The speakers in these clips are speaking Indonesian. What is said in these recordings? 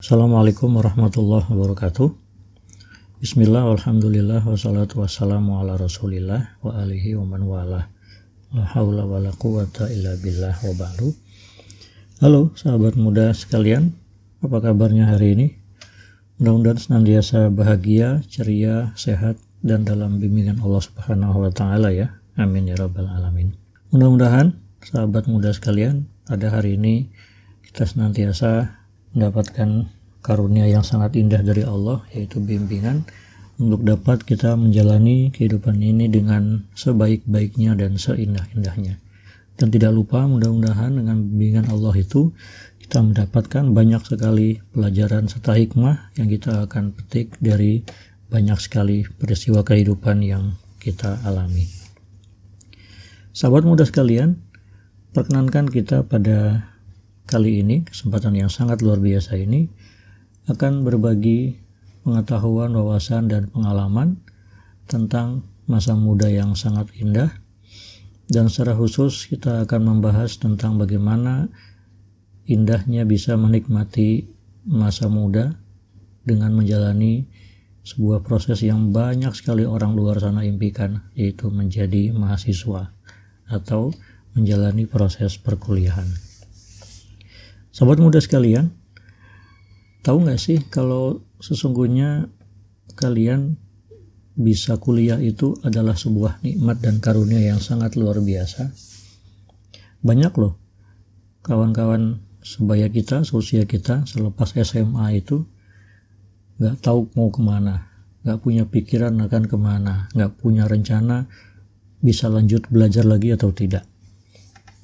Assalamualaikum warahmatullahi wabarakatuh. Bismillah, alhamdulillah, wassalatu wassalamu ala rasulillah wa alihi wa man wala. La hawla wa la quwata illa billah wa ba'du. Halo sahabat muda sekalian, apa kabarnya hari ini? Mudah-mudahan senantiasa bahagia, ceria, sehat, dan dalam bimbingan Allah Subhanahu wa Ta'ala ya. Amin ya Rabbal 'Alamin. Mudah-mudahan sahabat muda sekalian, pada hari ini kita senantiasa mendapatkan karunia yang sangat indah dari Allah yaitu bimbingan untuk dapat kita menjalani kehidupan ini dengan sebaik-baiknya dan seindah-indahnya. Dan tidak lupa mudah-mudahan dengan bimbingan Allah itu kita mendapatkan banyak sekali pelajaran serta hikmah yang kita akan petik dari banyak sekali peristiwa kehidupan yang kita alami. Sahabat muda sekalian, perkenankan kita pada kali ini, kesempatan yang sangat luar biasa ini, akan berbagi pengetahuan, wawasan, dan pengalaman tentang masa muda yang sangat indah. Dan secara khusus kita akan membahas tentang bagaimana indahnya bisa menikmati masa muda dengan menjalani sebuah proses yang banyak sekali orang luar sana impikan, yaitu menjadi mahasiswa atau menjalani proses perkuliahan. Sobat muda sekalian, tahu nggak sih kalau sesungguhnya kalian bisa kuliah itu adalah sebuah nikmat dan karunia yang sangat luar biasa. Banyak loh kawan-kawan sebaya kita, seusia kita selepas SMA itu nggak tahu mau ke mana, nggak punya pikiran akan ke mana, nggak punya rencana bisa lanjut belajar lagi atau tidak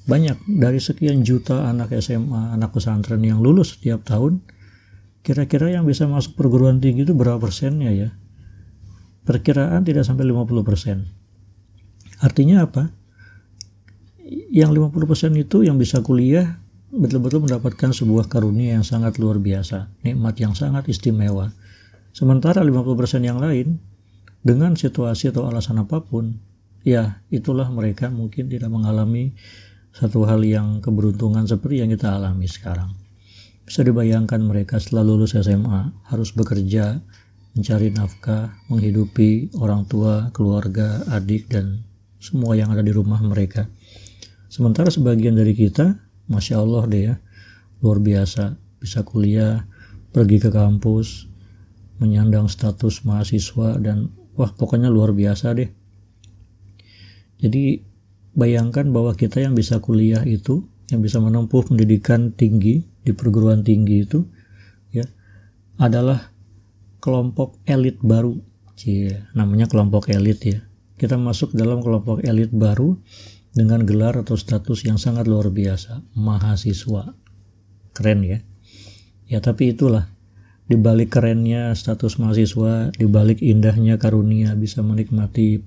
banyak dari sekian juta anak SMA, anak pesantren yang lulus setiap tahun, kira-kira yang bisa masuk perguruan tinggi itu berapa persennya ya? Perkiraan tidak sampai 50 persen. Artinya apa? Yang 50 persen itu yang bisa kuliah betul-betul mendapatkan sebuah karunia yang sangat luar biasa, nikmat yang sangat istimewa. Sementara 50 persen yang lain, dengan situasi atau alasan apa pun, ya itulah mereka mungkin tidak mengalami satu hal yang keberuntungan seperti yang kita alami sekarang. Bisa dibayangkan mereka setelah lulus SMA harus bekerja, mencari nafkah, menghidupi orang tua, keluarga, adik, dan semua yang ada di rumah mereka. Sementara sebagian dari kita, Masya Allah deh ya, luar biasa, bisa kuliah, pergi ke kampus, menyandang status mahasiswa, dan wah pokoknya luar biasa deh. Jadi bayangkan bahwa kita yang bisa kuliah itu yang bisa menempuh pendidikan tinggi di perguruan tinggi itu ya adalah kelompok elit baru. Cie, namanya kelompok elit ya. Kita masuk dalam kelompok elit baru dengan gelar atau status yang sangat luar biasa mahasiswa. Keren ya. Ya tapi itulah di balik kerennya status mahasiswa di balik indahnya karunia bisa menikmati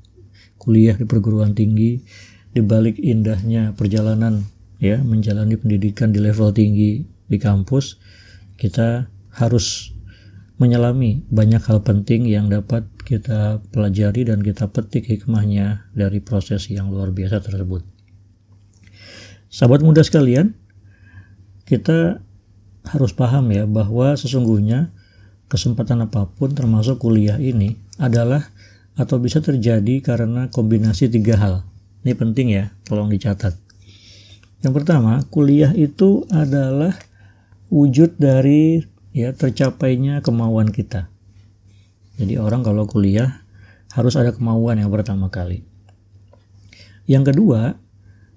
kuliah di perguruan tinggi di balik indahnya perjalanan ya menjalani pendidikan di level tinggi di kampus kita harus menyelami banyak hal penting yang dapat kita pelajari dan kita petik hikmahnya dari proses yang luar biasa tersebut. Sahabat muda sekalian, kita harus paham ya bahwa sesungguhnya kesempatan apa pun termasuk kuliah ini adalah atau bisa terjadi karena kombinasi tiga hal. Ini penting ya, tolong dicatat. Yang pertama, kuliah itu adalah wujud dari ya tercapainya kemauan kita. Jadi orang kalau kuliah harus ada kemauan yang pertama kali. Yang kedua,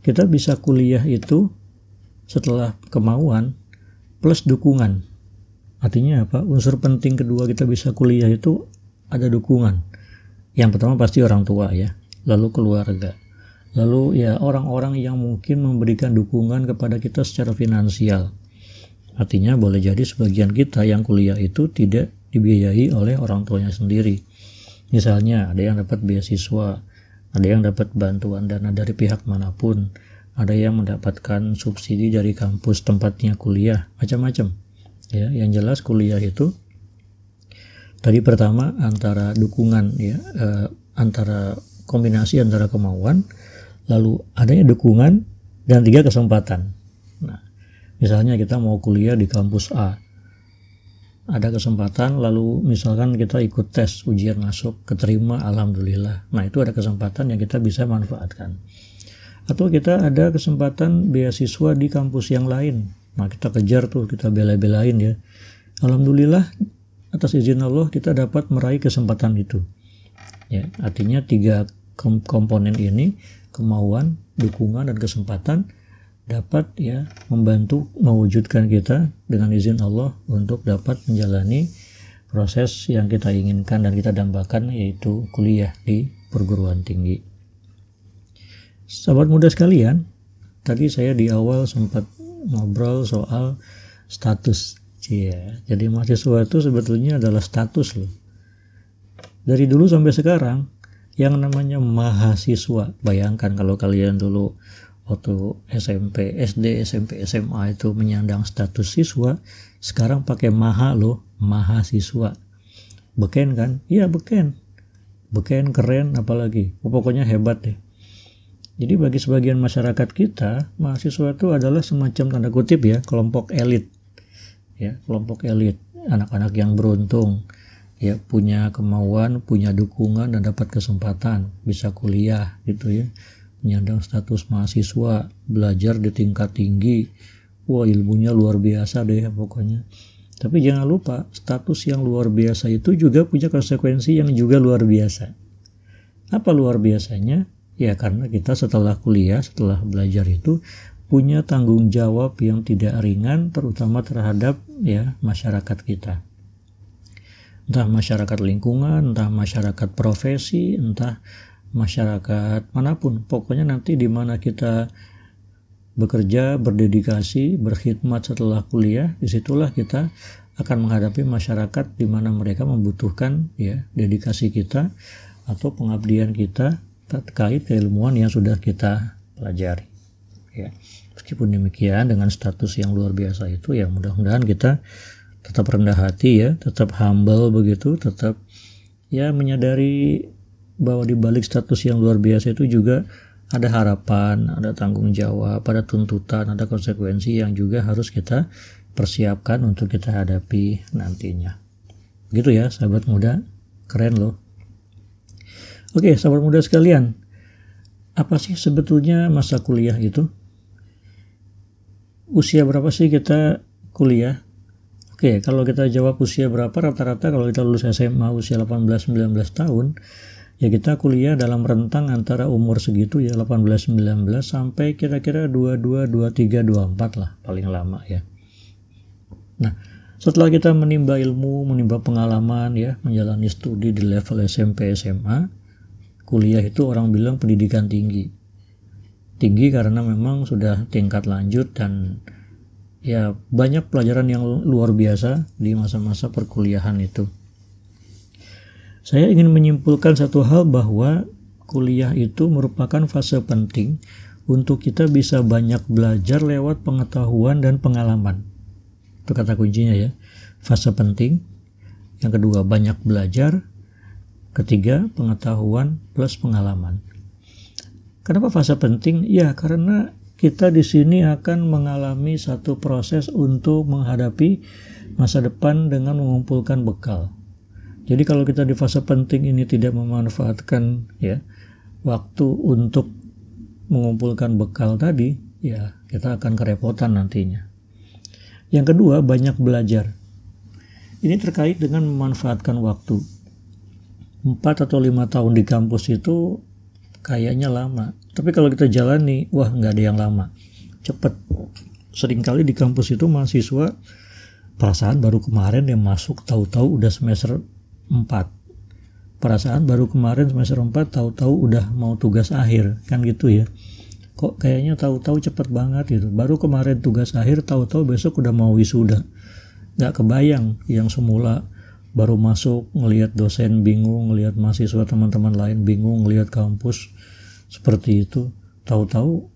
kita bisa kuliah itu setelah kemauan plus dukungan. Artinya apa? Unsur penting kedua kita bisa kuliah itu ada dukungan. Yang pertama pasti orang tua ya, lalu keluarga lalu ya orang-orang yang mungkin memberikan dukungan kepada kita secara finansial. Artinya boleh jadi sebagian kita yang kuliah itu tidak dibiayai oleh orang tuanya sendiri. Misalnya ada yang dapat beasiswa, ada yang dapat bantuan dana dari pihak mana pun, ada yang mendapatkan subsidi dari kampus tempatnya kuliah, macam-macam. Ya, yang jelas kuliah itu tadi pertama antara dukungan ya eh, antara kombinasi antara kemauan lalu adanya dukungan dan tiga kesempatan. Nah, misalnya kita mau kuliah di kampus A, ada kesempatan lalu misalkan kita ikut tes ujian masuk keterima alhamdulillah. Nah itu ada kesempatan yang kita bisa manfaatkan. Atau kita ada kesempatan beasiswa di kampus yang lain. Nah kita kejar tuh kita bela-belain ya. Alhamdulillah atas izin Allah kita dapat meraih kesempatan itu. Ya artinya tiga komponen ini kemauan dukungan dan kesempatan dapat ya membantu mewujudkan kita dengan izin Allah untuk dapat menjalani proses yang kita inginkan dan kita dambakan yaitu kuliah di perguruan tinggi. Sahabat muda sekalian, tadi saya di awal sempat ngobrol soal status. Ya, jadi mahasiswa itu sebetulnya adalah status loh. Dari dulu sampai sekarang yang namanya mahasiswa, bayangkan kalau kalian dulu waktu SMP, SD, SMP, SMA itu menyandang status siswa, sekarang pakai maha loh, mahasiswa. Beken kan? Iya beken. Beken keren apalagi. Oh, pokoknya hebat deh. Jadi bagi sebagian masyarakat kita, mahasiswa itu adalah semacam tanda kutip ya, kelompok elit. Ya, kelompok elit, anak-anak yang beruntung, ya punya kemauan, punya dukungan dan dapat kesempatan bisa kuliah gitu ya menyandang status mahasiswa, belajar di tingkat tinggi. Wah, ilmunya luar biasa deh pokoknya. Tapi jangan lupa, status yang luar biasa itu juga punya konsekuensi yang juga luar biasa. Apa luar biasanya? Ya karena kita setelah kuliah, setelah belajar itu punya tanggung jawab yang tidak ringan terutama terhadap ya masyarakat kita. Entah masyarakat lingkungan, entah masyarakat profesi, entah masyarakat mana pun. Pokoknya nanti di mana kita bekerja berdedikasi berkhidmat setelah kuliah di situlah kita akan menghadapi masyarakat di mana mereka membutuhkan ya dedikasi kita atau pengabdian kita terkait keilmuan yang sudah kita pelajari. Ya meskipun demikian dengan status yang luar biasa itu ya mudah-mudahan kita tetap rendah hati ya tetap humble begitu tetap ya menyadari bahwa di balik status yang luar biasa itu juga ada harapan, ada tanggung jawab, ada tuntutan, ada konsekuensi yang juga harus kita persiapkan untuk kita hadapi nantinya. Gitu ya, sahabat muda. Keren loh. Oke, sahabat muda sekalian. Apa sih sebetulnya masa kuliah itu? Usia berapa sih kita kuliah? Oke, kalau kita jawab usia berapa rata-rata kalau kita lulus SMA usia 18-19 tahun, ya kita kuliah dalam rentang antara umur segitu ya 18 19 sampai kira-kira 22 23 24 lah paling lama ya. Nah, setelah kita menimba ilmu, menimba pengalaman ya, menjalani studi di level SMP SMA, kuliah itu orang bilang pendidikan tinggi. Tinggi karena memang sudah tingkat lanjut dan ya banyak pelajaran yang luar biasa di masa-masa perkuliahan itu. Saya ingin menyimpulkan satu hal bahwa kuliah itu merupakan fase penting untuk kita bisa banyak belajar lewat pengetahuan dan pengalaman. Itu kata kuncinya ya. Fase penting. Yang kedua banyak belajar. Ketiga pengetahuan plus pengalaman. Kenapa fase penting? Ya karena kita di sini akan mengalami satu proses untuk menghadapi masa depan dengan mengumpulkan bekal. Jadi kalau kita di fase penting ini tidak memanfaatkan ya waktu untuk mengumpulkan bekal tadi, ya kita akan kerepotan nantinya. Yang kedua, banyak belajar. Ini terkait dengan memanfaatkan waktu. Empat atau lima tahun di kampus itu kayaknya lama. Tapi kalau kita jalani, wah nggak ada yang lama. Cepet. Seringkali di kampus itu mahasiswa perasaan baru kemarin yang masuk tahu-tahu udah semester 4 perasaan baru kemarin semester 4 tahu-tahu udah mau tugas akhir. Kan gitu ya. Kok kayaknya tahu-tahu cepet banget gitu. Baru kemarin tugas akhir tahu-tahu besok udah mau wisuda. Nggak kebayang yang semula baru masuk ngelihat dosen bingung ngelihat mahasiswa teman-teman lain bingung ngelihat kampus seperti itu tahu-tahu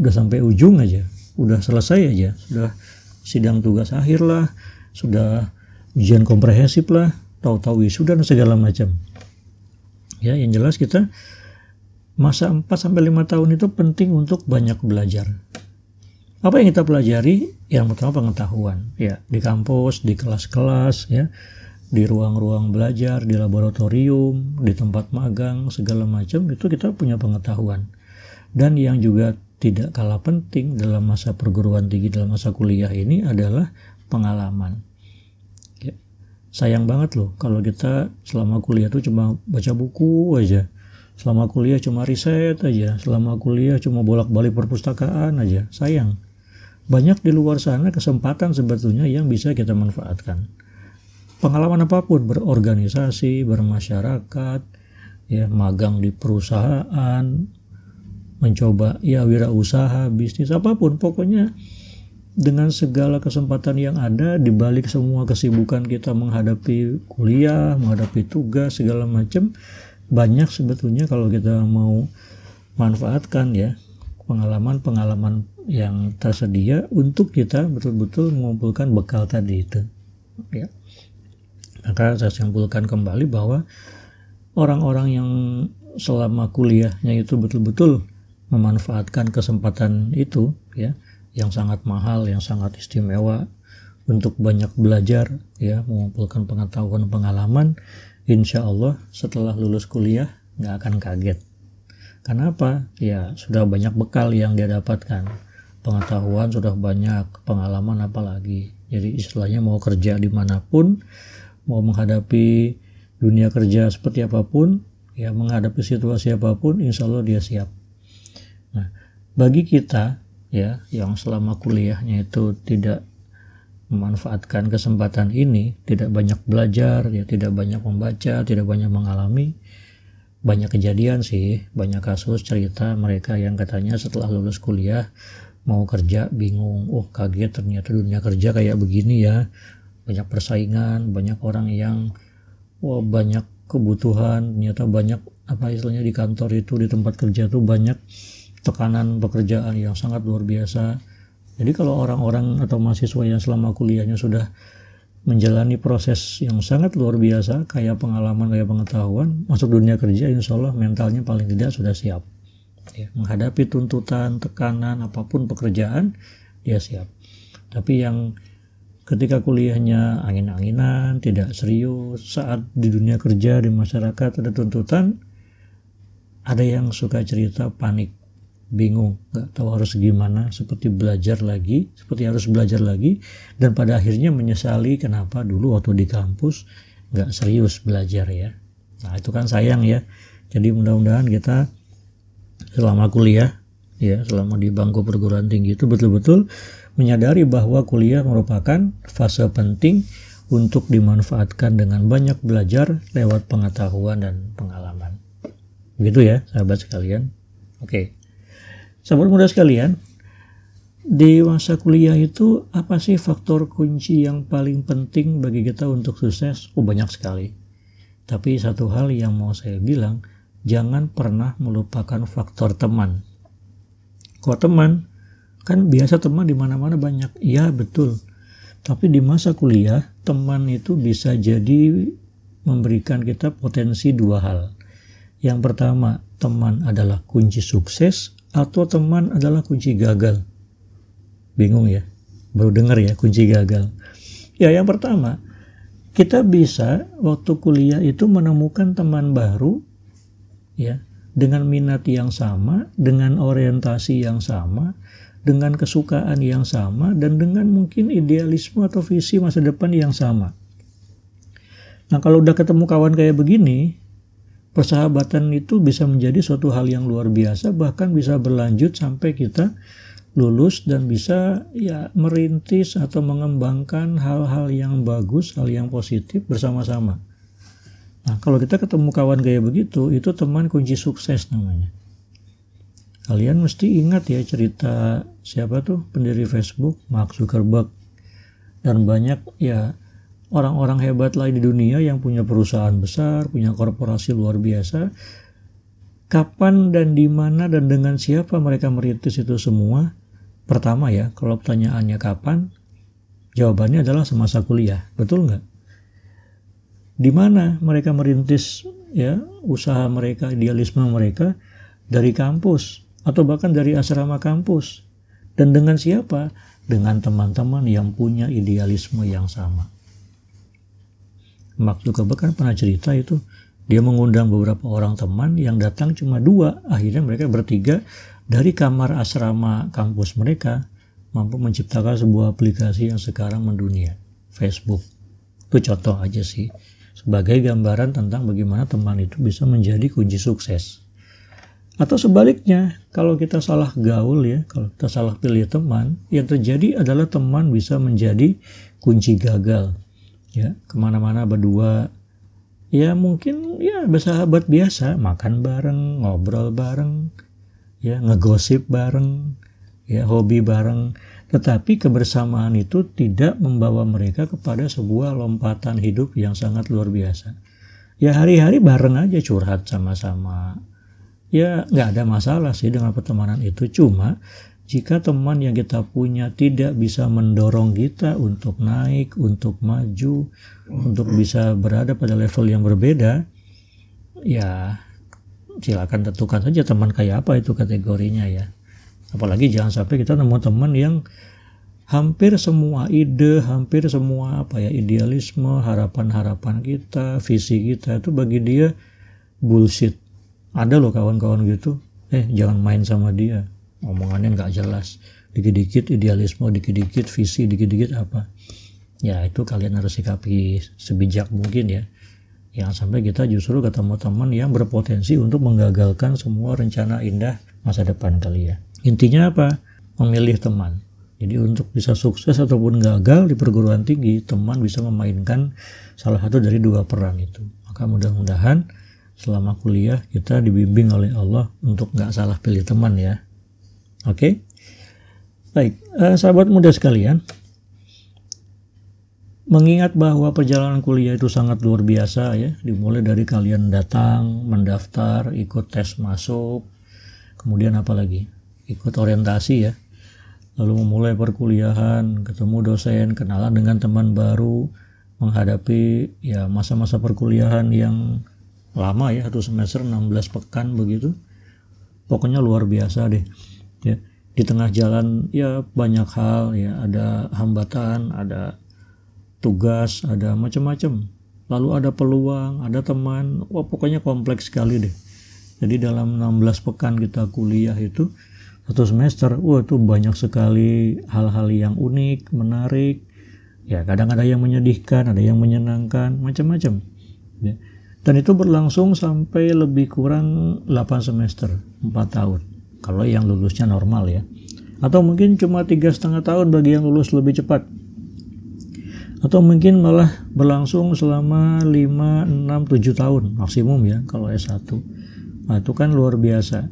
udah sampai ujung aja udah selesai aja sudah sidang tugas akhir lah sudah ujian komprehensif lah tahu-tahu wisuda dan segala macam. Ya, yang jelas kita masa 4 sampai 5 tahun itu penting untuk banyak belajar. Apa yang kita pelajari? Yang pertama pengetahuan, ya di kampus, di kelas-kelas, ya di ruang-ruang belajar, di laboratorium, di tempat magang, segala macam itu kita punya pengetahuan. Dan yang juga tidak kalah penting dalam masa perguruan tinggi, dalam masa kuliah ini adalah pengalaman. Ya. Sayang banget loh kalau kita selama kuliah tuh cuma baca buku aja. Selama kuliah cuma riset aja, selama kuliah cuma bolak-balik perpustakaan aja. Sayang. Banyak di luar sana kesempatan sebetulnya yang bisa kita manfaatkan pengalaman apa pun berorganisasi bermasyarakat ya magang di perusahaan mencoba ya wirausaha bisnis apa pun pokoknya dengan segala kesempatan yang ada di balik semua kesibukan kita menghadapi kuliah menghadapi tugas segala macam banyak sebetulnya kalau kita mau manfaatkan ya pengalaman-pengalaman yang tersedia untuk kita betul-betul mengumpulkan bekal tadi itu ya maka saya simpulkan kembali bahwa orang-orang yang selama kuliahnya itu betul-betul memanfaatkan kesempatan itu ya yang sangat mahal, yang sangat istimewa untuk banyak belajar ya mengumpulkan pengetahuan pengalaman insya Allah setelah lulus kuliah nggak akan kaget. Kenapa ya sudah banyak bekal yang dia dapatkan. Pengetahuan sudah banyak pengalaman apalagi. Jadi istilahnya mau kerja di mana pun mau menghadapi dunia kerja seperti apa pun, ya menghadapi situasi apa pun, insya Allah dia siap. Nah, bagi kita ya yang selama kuliahnya itu tidak memanfaatkan kesempatan ini, tidak banyak belajar, ya tidak banyak membaca, tidak banyak mengalami, banyak kejadian sih, banyak kasus cerita mereka yang katanya setelah lulus kuliah mau kerja bingung, oh kaget ternyata dunia kerja kayak begini ya, banyak persaingan banyak orang yang wah banyak kebutuhan ternyata banyak apa istilahnya di kantor itu di tempat kerja itu banyak tekanan pekerjaan yang sangat luar biasa. Jadi kalau orang-orang atau mahasiswa yang selama kuliahnya sudah menjalani proses yang sangat luar biasa kayak pengalaman kayak pengetahuan masuk dunia kerja insya Allah mentalnya paling tidak sudah siap. Ya, menghadapi tuntutan tekanan apa pun pekerjaan dia siap. Tapi yang ketika kuliahnya angin-anginan, tidak serius, saat di dunia kerja, di masyarakat ada tuntutan, ada yang suka cerita panik, bingung, nggak tahu harus gimana, seperti belajar lagi, seperti harus belajar lagi, dan pada akhirnya menyesali kenapa dulu waktu di kampus nggak serius belajar ya. Nah itu kan sayang ya. Jadi mudah-mudahan kita selama kuliah, ya selama di bangku perguruan tinggi itu betul-betul menyadari bahwa kuliah merupakan fase penting untuk dimanfaatkan dengan banyak belajar lewat pengetahuan dan pengalaman. Begitu ya, sahabat sekalian. Oke. Sahabat muda sekalian, di masa kuliah itu apa sih faktor kunci yang paling penting bagi kita untuk sukses? Oh, banyak sekali. Tapi satu hal yang mau saya bilang, jangan pernah melupakan faktor teman. Kok teman? Kan biasa teman di mana-mana banyak. Iya, betul. Tapi di masa kuliah, teman itu bisa jadi memberikan kita potensi dua hal. Yang pertama, teman adalah kunci sukses atau teman adalah kunci gagal. Bingung ya? Baru dengar ya kunci gagal. Ya, yang pertama, kita bisa waktu kuliah itu menemukan teman baru ya dengan minat yang sama, dengan orientasi yang sama, dengan kesukaan yang sama dan dengan mungkin idealisme atau visi masa depan yang sama. Nah, kalau udah ketemu kawan kayak begini, persahabatan itu bisa menjadi suatu hal yang luar biasa bahkan bisa berlanjut sampai kita lulus dan bisa ya merintis atau mengembangkan hal-hal yang bagus, hal yang positif bersama-sama. Nah, kalau kita ketemu kawan kayak begitu, itu teman kunci sukses namanya. Kalian mesti ingat ya cerita siapa tuh pendiri Facebook, Mark Zuckerberg. Dan banyak ya orang-orang hebat lain di dunia yang punya perusahaan besar, punya korporasi luar biasa. Kapan dan di mana dan dengan siapa mereka merintis itu semua? Pertama ya, kalau pertanyaannya kapan, jawabannya adalah semasa kuliah. Betul nggak? Di mana mereka merintis ya usaha mereka, idealisme mereka dari kampus, atau bahkan dari asrama kampus. Dan dengan siapa? Dengan teman-teman yang punya idealisme yang sama. Mark Zuckerberg kan pernah cerita itu dia mengundang beberapa orang teman yang datang cuma dua akhirnya mereka bertiga dari kamar asrama kampus mereka mampu menciptakan sebuah aplikasi yang sekarang mendunia Facebook itu contoh aja sih sebagai gambaran tentang bagaimana teman itu bisa menjadi kunci sukses. Atau sebaliknya, kalau kita salah gaul ya, kalau kita salah pilih teman, yang terjadi adalah teman bisa menjadi kunci gagal. Ya, ke mana-mana berdua, ya mungkin ya bersahabat biasa, makan bareng, ngobrol bareng, ya ngegosip bareng, ya hobi bareng. Tetapi kebersamaan itu tidak membawa mereka kepada sebuah lompatan hidup yang sangat luar biasa. Ya hari-hari bareng aja curhat sama-sama. Ya nggak ada masalah sih dengan pertemanan itu. Cuma jika teman yang kita punya tidak bisa mendorong kita untuk naik, untuk maju, untuk bisa berada pada level yang berbeda, ya silakan tentukan saja teman kayak apa itu kategorinya ya. Apalagi jangan sampai kita nemu teman yang hampir semua ide, hampir semua apa ya idealisme, harapan-harapan kita, visi kita itu bagi dia bullshit. Ada loh kawan-kawan gitu, eh jangan main sama dia, omongannya nggak jelas, dikit-dikit idealisme, dikit-dikit visi, dikit-dikit apa. Ya itu kalian harus sikapi sebijak mungkin ya. Yang sampai kita justru ketemu teman yang berpotensi untuk menggagalkan semua rencana indah masa depan kalian. Intinya apa? Memilih teman. Jadi untuk bisa sukses ataupun gagal di perguruan tinggi, teman bisa memainkan salah satu dari dua peran itu. Maka mudah-mudahan selama kuliah kita dibimbing oleh Allah untuk nggak salah pilih teman ya. Oke? Okay? Baik, eh, sahabat muda sekalian, mengingat bahwa perjalanan kuliah itu sangat luar biasa ya, dimulai dari kalian datang, mendaftar, ikut tes masuk, kemudian apa lagi? ikut orientasi ya lalu memulai perkuliahan ketemu dosen kenalan dengan teman baru menghadapi ya masa-masa perkuliahan yang lama ya satu semester 16 pekan begitu pokoknya luar biasa deh ya di tengah jalan ya banyak hal ya ada hambatan ada tugas ada macam-macam lalu ada peluang ada teman wah pokoknya kompleks sekali deh jadi dalam 16 pekan kita kuliah itu satu semester, wah itu banyak sekali hal-hal yang unik, menarik. Ya kadang ada yang menyedihkan, ada yang menyenangkan, macam-macam. Ya. Dan itu berlangsung sampai lebih kurang 8 semester, 4 tahun. Kalau yang lulusnya normal ya. Atau mungkin cuma tiga setengah tahun bagi yang lulus lebih cepat. Atau mungkin malah berlangsung selama 5, 6, 7 tahun maksimum ya kalau S1. Nah, itu kan luar biasa.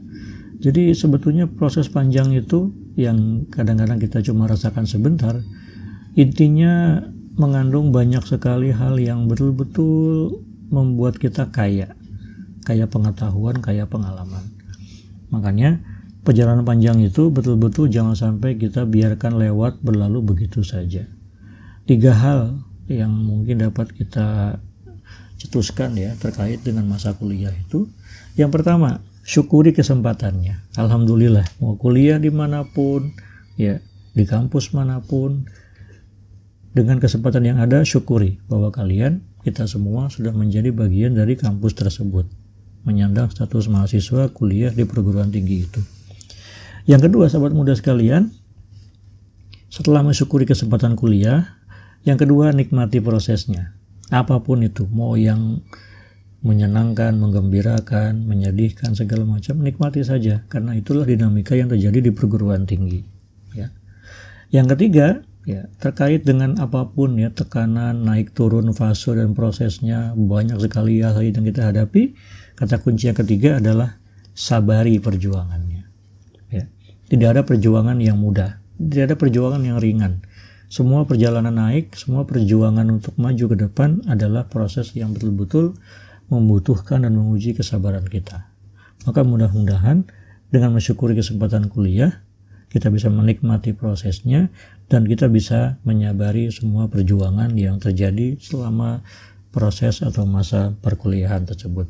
Jadi sebetulnya proses panjang itu yang kadang-kadang kita cuma rasakan sebentar, intinya mengandung banyak sekali hal yang betul-betul membuat kita kaya, kaya pengetahuan, kaya pengalaman. Makanya perjalanan panjang itu betul-betul jangan sampai kita biarkan lewat berlalu begitu saja. Tiga hal yang mungkin dapat kita cetuskan ya terkait dengan masa kuliah itu. Yang pertama, syukuri kesempatannya. Alhamdulillah, mau kuliah di mana pun, ya di kampus mana pun, dengan kesempatan yang ada, syukuri bahwa kalian, kita semua sudah menjadi bagian dari kampus tersebut, menyandang status mahasiswa kuliah di perguruan tinggi itu. Yang kedua, sahabat muda sekalian, setelah mensyukuri kesempatan kuliah, yang kedua nikmati prosesnya. Apa pun itu, mau yang menyenangkan, menggembirakan, menyedihkan segala macam nikmati saja karena itulah dinamika yang terjadi di perguruan tinggi ya. Yang ketiga ya terkait dengan apa pun ya tekanan naik turun fase dan prosesnya banyak sekali hal yang kita hadapi. Kata kunci yang ketiga adalah sabari perjuangannya. Ya tidak ada perjuangan yang mudah tidak ada perjuangan yang ringan. Semua perjalanan naik semua perjuangan untuk maju ke depan adalah proses yang betul-betul membutuhkan dan menguji kesabaran kita. Maka mudah-mudahan dengan mensyukuri kesempatan kuliah, kita bisa menikmati prosesnya dan kita bisa menyabari semua perjuangan yang terjadi selama proses atau masa perkuliahan tersebut.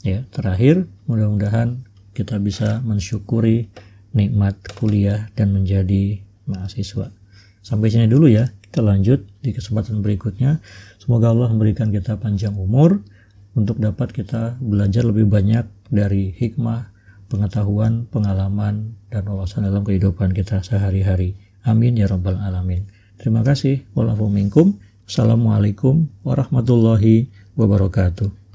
Ya, terakhir mudah-mudahan kita bisa mensyukuri nikmat kuliah dan menjadi mahasiswa. Sampai sini dulu ya, kita lanjut di kesempatan berikutnya. Semoga Allah memberikan kita panjang umur untuk dapat kita belajar lebih banyak dari hikmah, pengetahuan, pengalaman, dan wawasan dalam kehidupan kita sehari-hari. Amin ya rabbal alamin. Terima kasih. Wassalamualaikum warahmatullahi wabarakatuh.